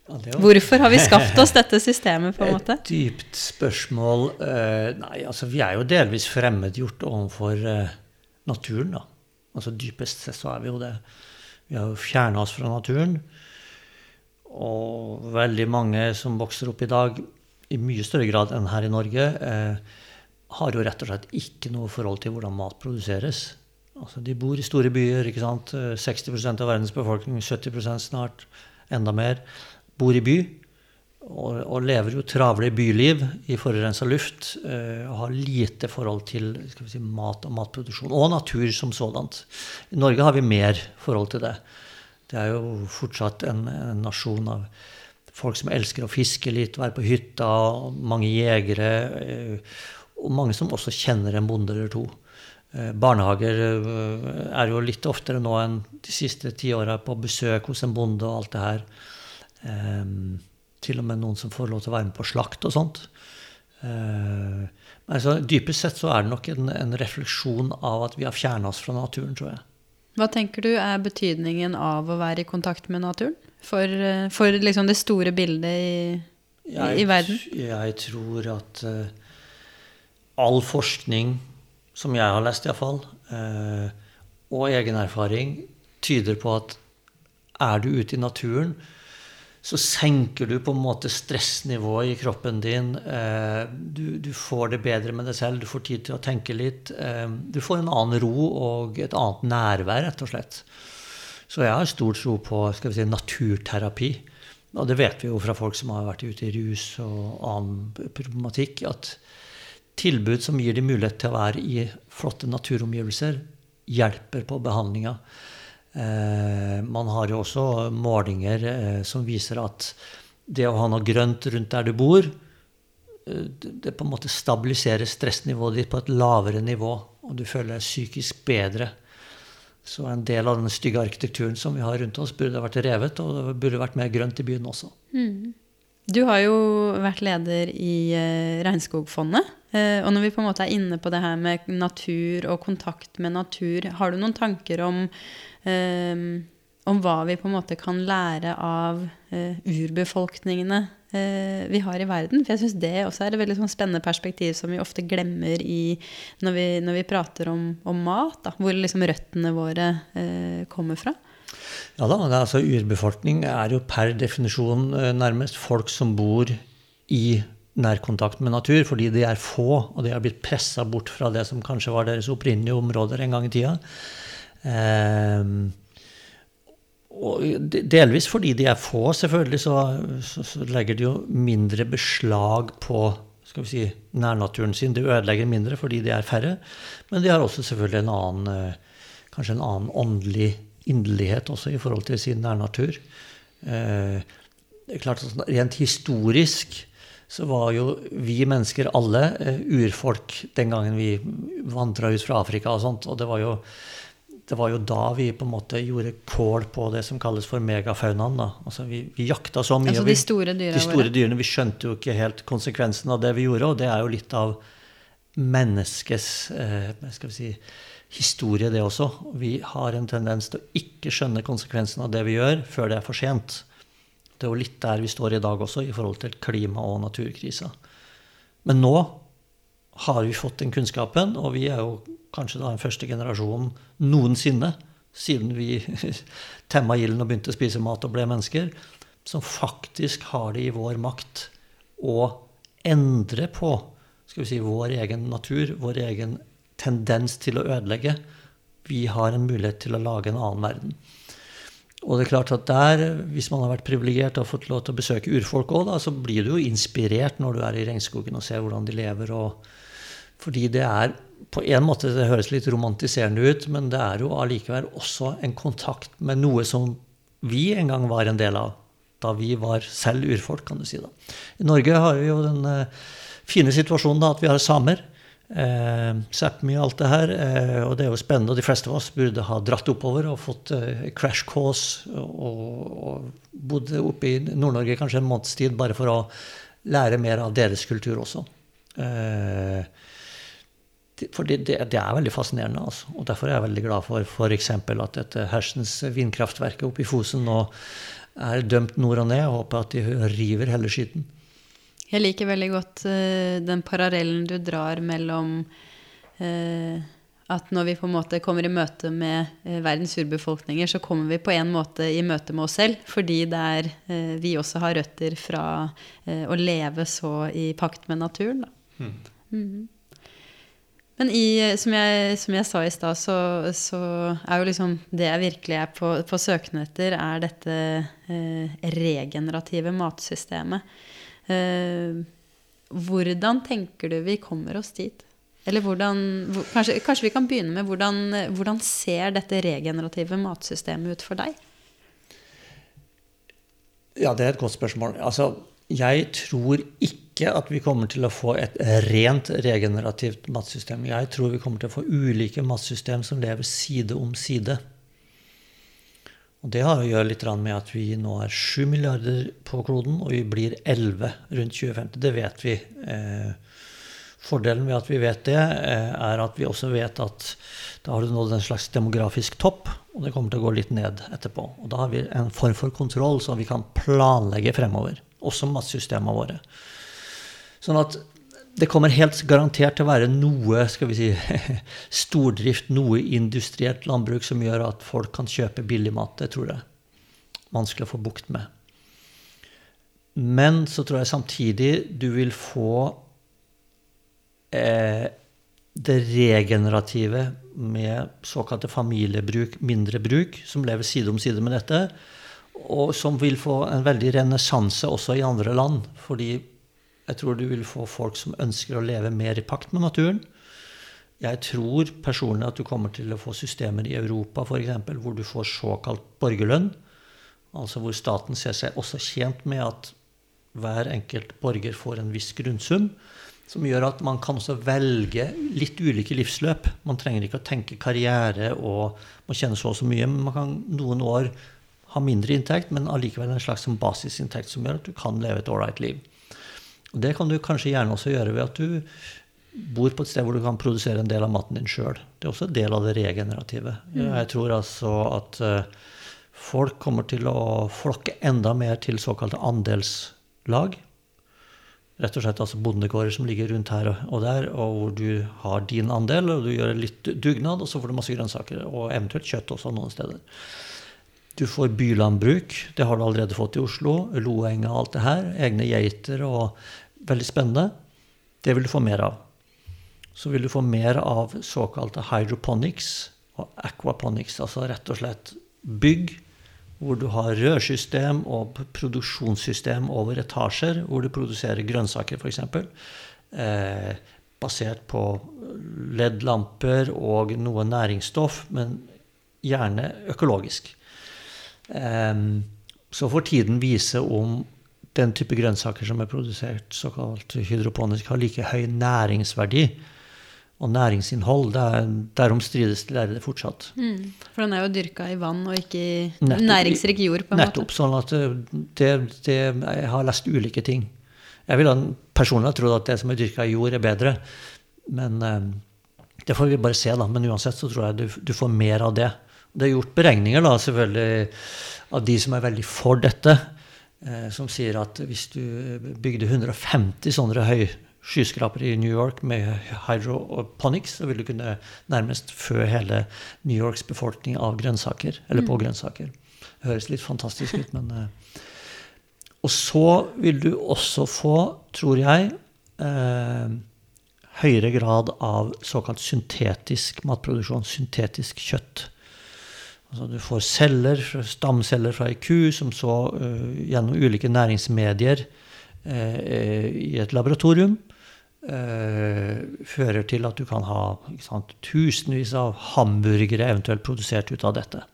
Hvorfor har vi skapt oss <laughs> dette systemet? på en måte? Et dypt spørsmål. Uh, nei, altså Vi er jo delvis fremmedgjort overfor uh, naturen. da. Altså Dypest sett så er vi jo det. Vi har jo fjerna oss fra naturen. Og veldig mange som vokser opp i dag, i mye større grad enn her i Norge, uh, har jo rett og slett ikke noe forhold til hvordan mat produseres. Altså De bor i store byer. ikke sant? 60 av verdens befolkning, 70% snart, enda mer bor i by og, og lever jo travle byliv i forurensa luft. Uh, og har lite forhold til si, mat og matproduksjon. Og natur som sådant. I Norge har vi mer forhold til det. Det er jo fortsatt en, en nasjon av folk som elsker å fiske litt, være på hytta, mange jegere. Eh, og mange som også kjenner en bonde eller to. Eh, barnehager er jo litt oftere nå enn de siste ti åra på besøk hos en bonde og alt det her. Til og med noen som får lov til å være med på slakt og sånt. Altså, dypest sett så er det nok en, en refleksjon av at vi har fjerna oss fra naturen, tror jeg. Hva tenker du er betydningen av å være i kontakt med naturen? For, eh, for liksom det store bildet i, jeg, i, verden? Jeg tror at uh, all forskning, som jeg har lest iallfall, uh, eh, og egen erfaring, tyder på at er du ute i naturen, så senker du på en måte stressnivået i kroppen din. Eh, du, du, får det bedre med deg selv, du får tid til å tenke litt. Eh, du får en annen ro og et annet nærvær, rett og slett. Så jeg har stor tro på skal vi si, naturterapi. Og det vet vi jo fra folk som har vært ute i rus og annen problematikk, at tilbud som gir dem mulighet til å være i flotte naturomgivelser, hjelper på behandlinga. Eh, man har jo også målinger eh, som viser at det å ha noe grønt rundt der du bor, eh, det på en måte stabiliserer stressnivået ditt på et lavere nivå, og du føler deg psykisk bedre. Så en del av den stygge arkitekturen som vi har rundt oss, burde vært revet, og det burde vært mer grønt i byen også. Mm. Du har jo vært leder i Regnskogfondet. Og når vi på en måte er inne på det her med natur og kontakt med natur, har du noen tanker om um, om hva vi på en måte kan lære av uh, urbefolkningene uh, vi har i verden. For jeg syns det også er et veldig sånn spennende perspektiv som vi ofte glemmer i, når, vi, når, vi, prater om, om mat. Da, hvor liksom røttene våre uh, kommer fra. Ja da, altså Urbefolkning er jo per definisjon nærmest folk som bor i nærkontakt med natur, fordi de er få, og de har blitt pressa bort fra det som kanskje var deres opprinnelige områder en gang i tida. Um, og delvis fordi de er få, selvfølgelig, så, så, så, legger de jo mindre beslag på skal vi si, nærnaturen sin. De ødelegger mindre fordi de er færre. Men de har også selvfølgelig en annen, eh, kanskje en annen åndelig inderlighet også i forhold til sin nærnatur. Eh, det er klart at Rent historisk så var jo vi mennesker alle eh, urfolk den gangen vi vandra ut fra Afrika og sånt. Og det var jo det var jo da vi på en måte gjorde kål på det som kalles for megafaunaen. Altså vi, vi jakta så mye. Altså de store dyrene de store dyrene. Vi skjønte jo ikke helt konsekvensen av det vi gjorde, og det er jo litt av menneskets eh, skal vi si, historie, det også. Vi har en tendens til å ikke skjønne konsekvensen av det vi gjør, før det er for sent. Det er jo litt der vi står i dag også, i forhold til klima- og naturkrisa. Men nå har vi fått den kunnskapen, og vi er jo kanskje da den første generasjonen noensinne, siden vi <laughs> temma ilden og begynte å spise mat og ble mennesker, som faktisk har det i vår makt å endre på skal vi si, vår egen natur, vår egen tendens til å ødelegge. Vi har en mulighet til å lage en annen verden. Og det er klart at der, Hvis man har vært privilegert og fått lov til å besøke urfolk òg, så blir du jo inspirert når du er i regnskogen og ser hvordan de lever. og fordi det er på en måte det høres litt romantiserende ut, men det er jo allikevel også en kontakt med noe som vi en gang var en del av. Da vi var selv urfolk, kan du si. da. I Norge har vi jo den uh, fine situasjonen da, at vi har samer. Eh, Sápmi og alt det her. Eh, og det er jo spennende. Og de fleste av oss burde ha dratt oppover og fått eh, crash course og, og bodd oppe i Nord-Norge kanskje en måneds tid bare for å lære mer av deres kultur også. Eh, for det, det, det, er veldig fascinerende. Altså. Og derfor er jeg veldig glad for f.eks. at dette Hersens vindkraftverket oppe i Fosen nå er dømt nord og ned. Jeg håper at de river hele skitten. Jeg liker veldig godt uh, den parallellen du drar mellom uh, at når vi på en måte kommer i møte med uh, verdens urbefolkninger, så kommer vi på en måte i møte med oss selv, fordi der vi også har røtter fra å leve så i pakt med naturen. Da. Mm. Mm -hmm. Men i, som, jeg, som, jeg, sa i stad, så, så, er jo liksom det jeg virkelig er på, på søken etter, er dette eh, regenerative matsystemet. Eh, hvordan tenker du vi kommer oss dit? Eller hvordan, hvor, kanskje, kanskje, vi kan begynne med hvordan, hvordan ser dette regenerative matsystemet ut for deg? Ja, det er et godt spørsmål. Altså, jeg tror ikke at vi kommer til å få et rent regenerativt matsystem. Jeg tror vi kommer til å få ulike matsystem som lever side om side. Og det har å gjøre litt med at vi nå er 7 milliarder på kloden, og vi blir 11 rundt 2050. Det vet vi. Eh, fordelen ved at vi vet det, eh, er at vi også vet at da har du nådd en slags demografisk topp, og det kommer til å gå litt ned etterpå. Og da har vi en form for kontroll, så vi kan planlegge fremover. Også matsystemene våre. Sånn at det kommer helt garantert til å være noe skal vi si, <laughs> stordrift, noe industrielt landbruk som gjør at folk kan kjøpe billig mat. Det tror jeg vanskelig å få bukt med. Men så tror jeg samtidig du vil få eh, det regenerative med såkalte familiebruk, mindre bruk, som lever side om side med dette, og som vil få en veldig renessanse også i andre land. Fordi jeg tror du vil få folk som ønsker å leve mer i pakt med naturen. Jeg tror personlig at du kommer til å få systemer i Europa for eksempel, hvor du får såkalt borgerlønn. Altså hvor staten ser seg også tjent med at hver enkelt borger får en viss grunnsum. Som gjør at man kan også velge litt ulike livsløp. Man trenger ikke å tenke karriere og må kjenne så og så mye. Men man kan noen år ha mindre inntekt, men allikevel en slags basisinntekt som gjør at du kan leve et ålreit liv. Det kan du kanskje gjerne også gjøre ved at du bor på et sted hvor du kan produsere en del av maten din sjøl. Det er også en del av det regenerative. Mm. Jeg tror altså at eh, folk kommer til å flokke enda mer til såkalte andelslag rett og slett altså bondegårder som ligger rundt her og der, og hvor du har din andel, og du gjør litt dugnad, og så får du masse grønnsaker, og eventuelt kjøtt også noen steder. Du får bylandbruk, det har du allerede fått i Oslo. Loenga og alt det her. Egne geiter og Veldig spennende. Det vil du få mer av. Så vil du få mer av såkalte hydroponics og aquaponics, altså rett og slett bygg hvor du har rørsystem og produksjonssystem over etasjer, hvor du produserer grønnsaker, f.eks. Eh, basert på LED-lamper og noe næringsstoff, men gjerne økologisk. Eh, så får tiden vise om den type grønnsaker som er produsert såkalt hydroponisk, har like høy næringsverdi og næringsinnhold. Der, derom strides de lærde fortsatt. Mm, for den er jo dyrka i vann og ikke i nettopp, næringsrik jord? på en nettopp, måte. sånn at det, det, Jeg har lest ulike ting. Jeg ville personlig ha trodd at det som er dyrka i jord, er bedre. Men eh, det får vi bare se, da. Men uansett så tror jeg du, du får mer av det. Det er gjort beregninger da, selvfølgelig av de som er veldig for dette, eh, som sier at hvis du bygde 150 sånne høy skyskrapere i New York med hydroponics, så vil du kunne nærmest fø hele New Yorks befolkning av grønnsaker. Eller på mm. grønnsaker. Det høres litt fantastisk ut, men eh. Og så vil du også få, tror jeg, eh, høyere grad av såkalt syntetisk matproduksjon. Syntetisk kjøtt. Altså du får celler, stamceller fra ei ku, som så uh, gjennom ulike næringsmedier i et laboratorium Uh, fører til at du kan ha sant, tusenvis av hamburgere eventuelt produsert ut av dette.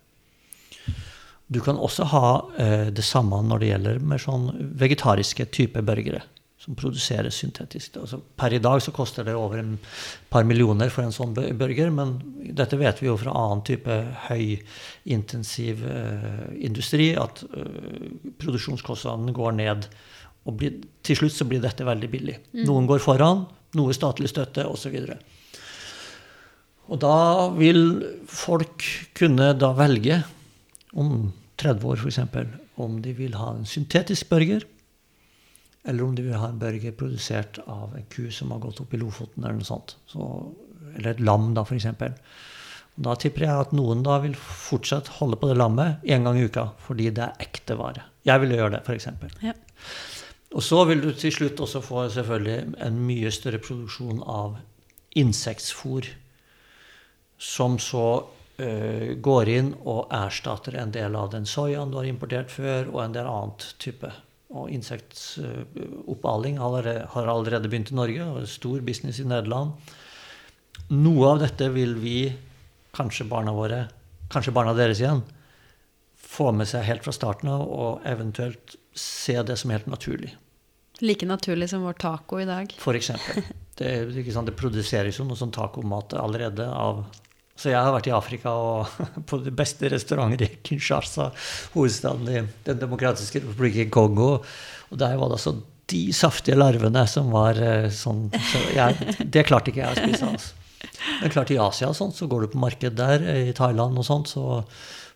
Du kan også ha uh, det samme når det gjelder med sånn vegetariske type burgere. Som produseres syntetisk. Altså, per i dag så koster det over et par millioner for en sånn burger, men dette vet vi jo fra annen type høyintensiv uh, industri, at produksjonskostnadene går ned og blir, til slutt så blir dette veldig billig. Mm. Noen går foran, noe statlig støtte osv. Og, og da vil folk kunne da velge, om 30 år f.eks., om de vil ha en syntetisk burger, eller om de vil ha en burger produsert av en ku som har gått opp i Lofoten, eller noe sånt. Så, eller et lam, da, f.eks. Da tipper jeg at noen da vil fortsatt holde på det lammet én gang i uka, fordi det er ekte vare. Jeg ville gjøre det, f.eks. Ja. Og så vil du til slutt også få selvfølgelig en mye større produksjon av insektfôr, som så uh, går inn og erstatter en del av den soyaen du har importert før, og en del annet type. Og insektoppbaling uh, har allerede begynt i Norge, og det stor business i Nederland. Noe av dette vil vi, kanskje barna våre, kanskje barna deres igjen, få med seg helt fra starten av, og eventuelt se det som helt naturlig. Like naturlig som vår taco i dag. For eksempel. Det, sant, det produseres jo noe sånn tacomat allerede av Så jeg har vært i Afrika og <laughs> på de beste restauranter i Kinshasa, hovedstaden i Den demokratiske republikken Kongo. Og der var det altså de saftige larvene som var eh, sånn så jeg, Det klarte ikke jeg å spise. altså. Men klart i Asia og sånt, så går du på marked der, i Thailand og sånt, så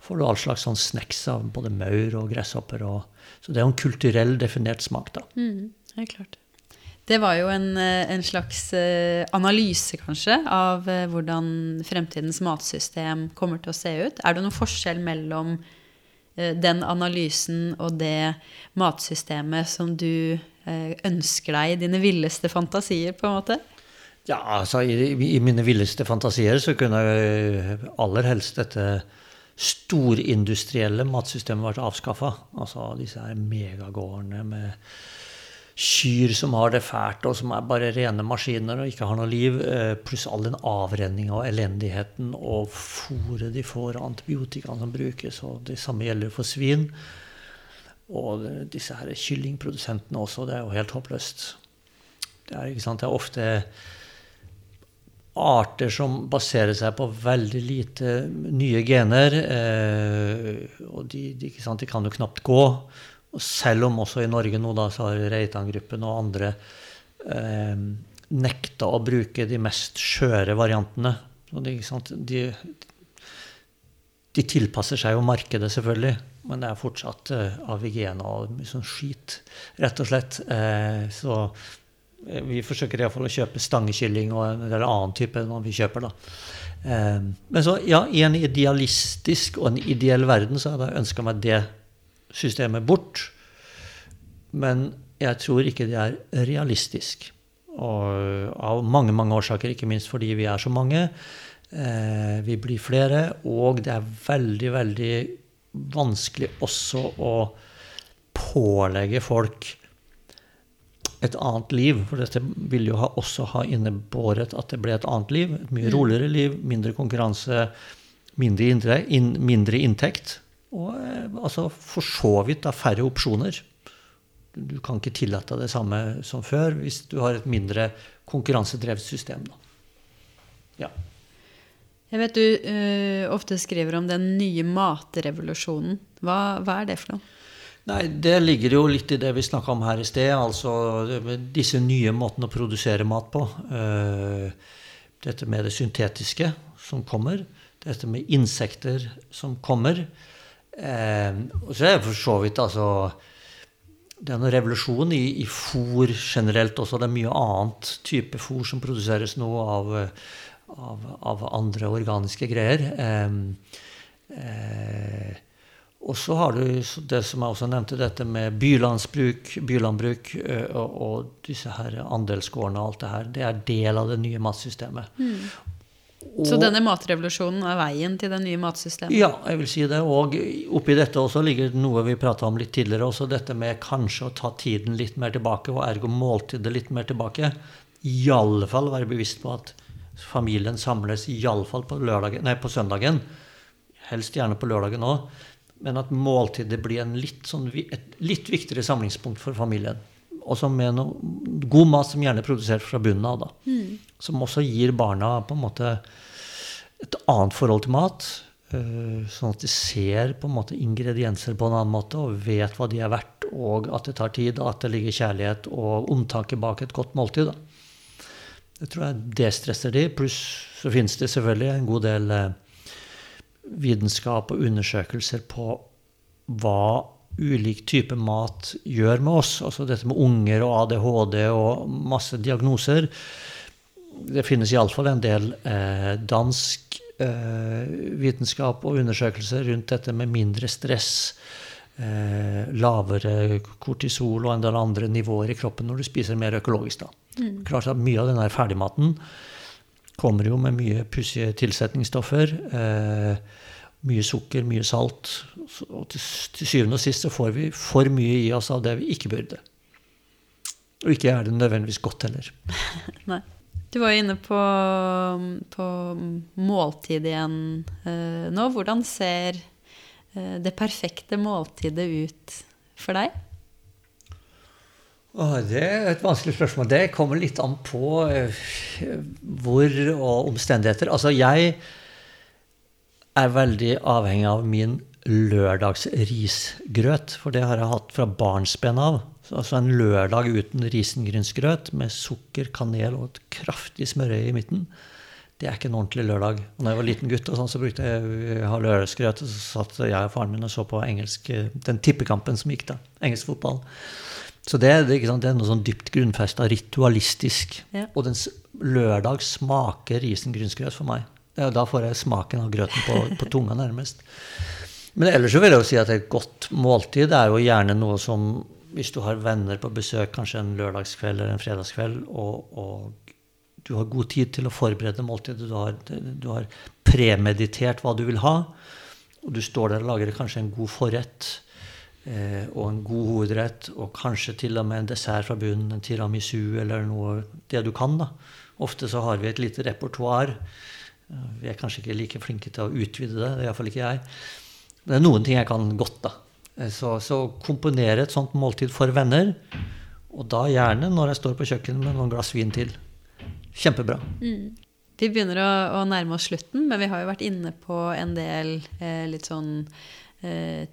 får du all slags sånn snacks av både maur og gresshopper. Og, så det er jo en kulturell definert smak, da. Mm, er klart. Det var jo en, eh, en slags eh, analyse, kanskje, av eh, hvordan fremtidens matsystem kommer til å se ut. Er det noen forskjell mellom den analysen og det matsystemet som du ønsker deg i dine villeste fantasier, på en måte? Ja, altså i, i mine villeste fantasier så kunne jeg aller helst dette storindustrielle matsystemet vært avskaffa. Altså disse her megagårdene med kyr som har det fælt, og som er bare rene maskiner og ikke har noe liv, eh, pluss all den avrenninga og elendigheten og fôret de får, og antibiotikaene som brukes, og det samme gjelder for svin. Og disse her kyllingprodusentene også, det er jo helt håpløst. Det er, det er ofte arter som baserer seg på veldig lite nye gener. Eh, og de, de, de, kan jo knapt gå. Selv om også i Norge nå da, så har Reitan-gruppen og andre eh, nekta å bruke de mest skjøre variantene. De, de, de, tilpasser seg jo markedet, selvfølgelig. Men det er fortsatt eh, AVG-en og mye sånn skit, rett og slett. Eh, så Eh, vi forsøker iallfall å kjøpe stangekylling og en eller annen type enn vi kjøper. da. Eh, men så, ja, i en idealistisk og en ideell verden så hadde jeg ønska meg det systemet bort. Men jeg tror ikke det er realistisk. Og av mange, mange årsaker, ikke minst fordi vi er så mange. Eh, vi blir flere, og det er veldig, veldig vanskelig også å pålegge folk et annet liv. For dette vil jo ha, også ha innebåret at det ble et annet liv. Et mye mm. roligere liv, mindre konkurranse, mindre, indre, in, mindre inntekt. Og eh, altså for så vidt da færre opsjoner. Du kan ikke tillate det samme som før hvis du har et mindre konkurransedrevet system. Da. Ja. Jeg vet du uh, ofte skriver om den nye matrevolusjonen. Hva, hva er det for noe? Nei, Det ligger jo litt i det vi snakka om her i sted. Altså disse nye måtene å produsere mat på. Uh, dette med det syntetiske som kommer. Dette med insekter som kommer. Uh, og så er det for så vidt altså Det er en revolusjon i, i fôr generelt også. Det er mye annet type fôr som produseres nå av, av, av andre organiske greier. Uh, og så har du det som jeg også nevnte, dette med bylandsbruk, bylandbruk og, og disse her andelsgårdene og alt det her. Det er del av det nye matsystemet. Mm. Og, så denne matrevolusjonen er veien til det nye matsystemet? Ja, jeg vil si det. Og oppi dette også ligger noe vi prata om litt tidligere, også dette med kanskje å ta tiden litt mer tilbake, og ergo måltidet litt mer tilbake. Iallfall være bevisst på at familien samles iallfall på, på søndagen. Helst gjerne på lørdagen òg men at måltidet blir litt sånn, et litt viktigere samlingspunkt for familien. Også med noe god mat som gjerne er produsert fra bunnen av. da. Mm. Som også gir barna på en måte et annet forhold til mat. Uh, sånn at de ser på en måte ingredienser på en annen måte og vet hva de er verdt, og at det tar tid, og at det ligger kjærlighet og omtanke bak et godt måltid. da. Det tror jeg det stresser de. Pluss så finnes det selvfølgelig en god del uh, vitenskap og undersøkelser på hva ulik type mat gjør med oss. Altså dette med unger og ADHD og masse diagnoser. Det finnes iallfall en del eh, dansk eh, vitenskap og undersøkelser rundt dette med mindre stress. Eh, lavere kortisol og en del andre nivåer i kroppen når du spiser mer økologisk. da. Mm. Klart at Mye av denne ferdigmaten kommer jo med mye pussige tilsetningsstoffer. Eh, mye sukker, mye salt. Og til, til, syvende og sist så får vi for mye i oss av det vi ikke burde. Og ikke er det nødvendigvis godt heller. <laughs> Nei. Du var jo inne på, på måltid igjen eh, nå. Hvordan ser eh, det perfekte måltidet ut for deg? Åh, det er et vanskelig spørsmål. Det kommer litt an på eh, hvor og omstendigheter. Altså, jeg er veldig avhengig av min lørdagsrisgrøt. For det har jeg hatt fra barnsben av. Altså en lørdag uten risengrynsgrøt med sukker, kanel og et kraftig smørøye i midten. Det er ikke en ordentlig lørdag. Og når jeg var liten gutt, og sånn, så brukte jeg å ha lørdagsgrøt. Og så satt jeg og faren min og så på engelsk, den tippekampen som gikk da. Engelsk fotball. Så det, det, det er noe sånn dypt grunnfesta, ritualistisk. Ja. Og den lørdag smaker risengrynsgrøt for meg. Da får jeg smaken av grøten på, på tunga, nærmest. Men ellers så vil jeg jo si at et godt måltid er jo gjerne noe som Hvis du har venner på besøk kanskje en lørdagskveld eller en fredagskveld, og, og du har god tid til å forberede måltidet, du har, du har premeditert hva du vil ha, og du står der og lager kanskje en god forrett eh, og en god hovedrett, og kanskje til og med en dessert fra bunnen, en tiramisu eller noe Det du kan, da. Ofte så har vi et lite repertoar. Vi er kanskje ikke like flinke til å utvide det. Det er iallfall ikke jeg. Det er noen ting jeg kan godt, da. Eh, så, så komponere et sånt måltid for venner, og da gjerne når jeg står på kjøkkenet med noen glass vin til. Kjempebra. Mm. Vi begynner å, å, nærme oss slutten, men vi har jo vært inne på en del eh, litt sånn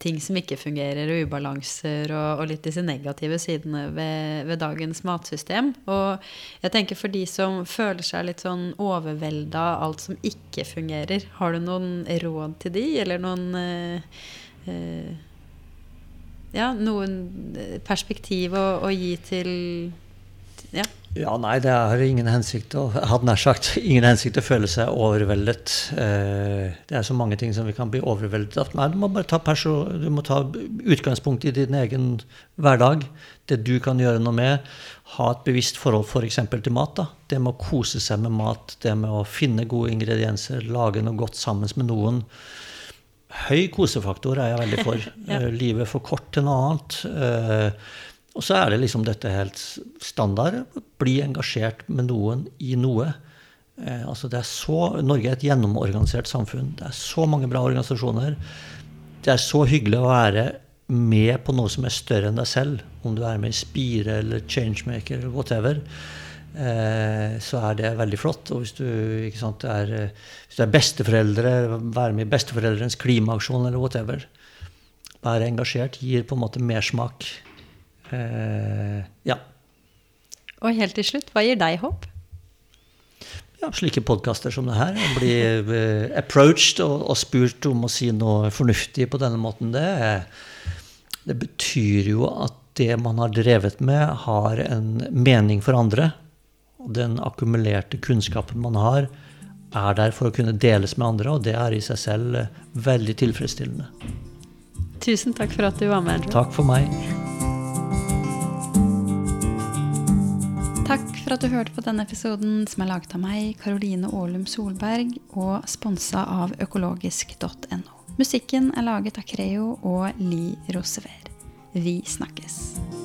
ting som ikke fungerer, og ubalanser, og, og, litt disse negative sidene ved, ved, dagens matsystem. Og jeg tenker for de som føler seg litt sånn overvelda av alt som ikke fungerer, har du noen råd til de, eller noen eh, eh, Ja, noen perspektiv å, å gi til ja. Ja, nei, det har ingen hensikt å, hadde nær sagt, ingen hensikt å føle seg overveldet. Eh, det er så mange ting som vi kan bli overveldet av. Nei, du må bare ta, du må ta utgangspunkt i din egen hverdag. Det du kan gjøre noe med. Ha et bevisst forhold f.eks. For til mat. Da. Det med å kose seg med mat, det med å finne gode ingredienser, lage noe godt sammen med noen. Høy kosefaktor er jeg veldig for. <laughs> ja. Eh, livet for kort til noe annet. Eh, og så er det liksom dette helt standard. Bli engasjert med noen i noe. Eh, altså det er så, Norge er et gjennomorganisert samfunn. Det er så mange bra organisasjoner. Det er så hyggelig å være med på noe som er større enn deg selv. Om du er med i Spire eller Changemaker eller whatever. Eh, så er det veldig flott. Og hvis du, sant, er, hvis du er besteforeldre, være med i besteforeldrenes klimaaksjon eller whatever. Være engasjert gir på en måte mersmak. Eh, ja. Og helt til slutt, hva gir deg håp? Ja, slike podkaster som det her. Å bli uh, approached og, og, spurt om å si noe fornuftig på denne måten, det, det betyr jo at det man har drevet med, har en mening for andre. Og den akkumulerte kunnskapen man har, er der for å kunne deles med andre, og det er i seg selv veldig tilfredsstillende. Tusen takk for at du var med. Andrew. Takk for meg. For at du hørte på denne episoden, som er laget av meg, Karoline Aalum Solberg, og sponsa av økologisk.no. Musikken er laget av Creo og Li Rosever. Vi snakkes.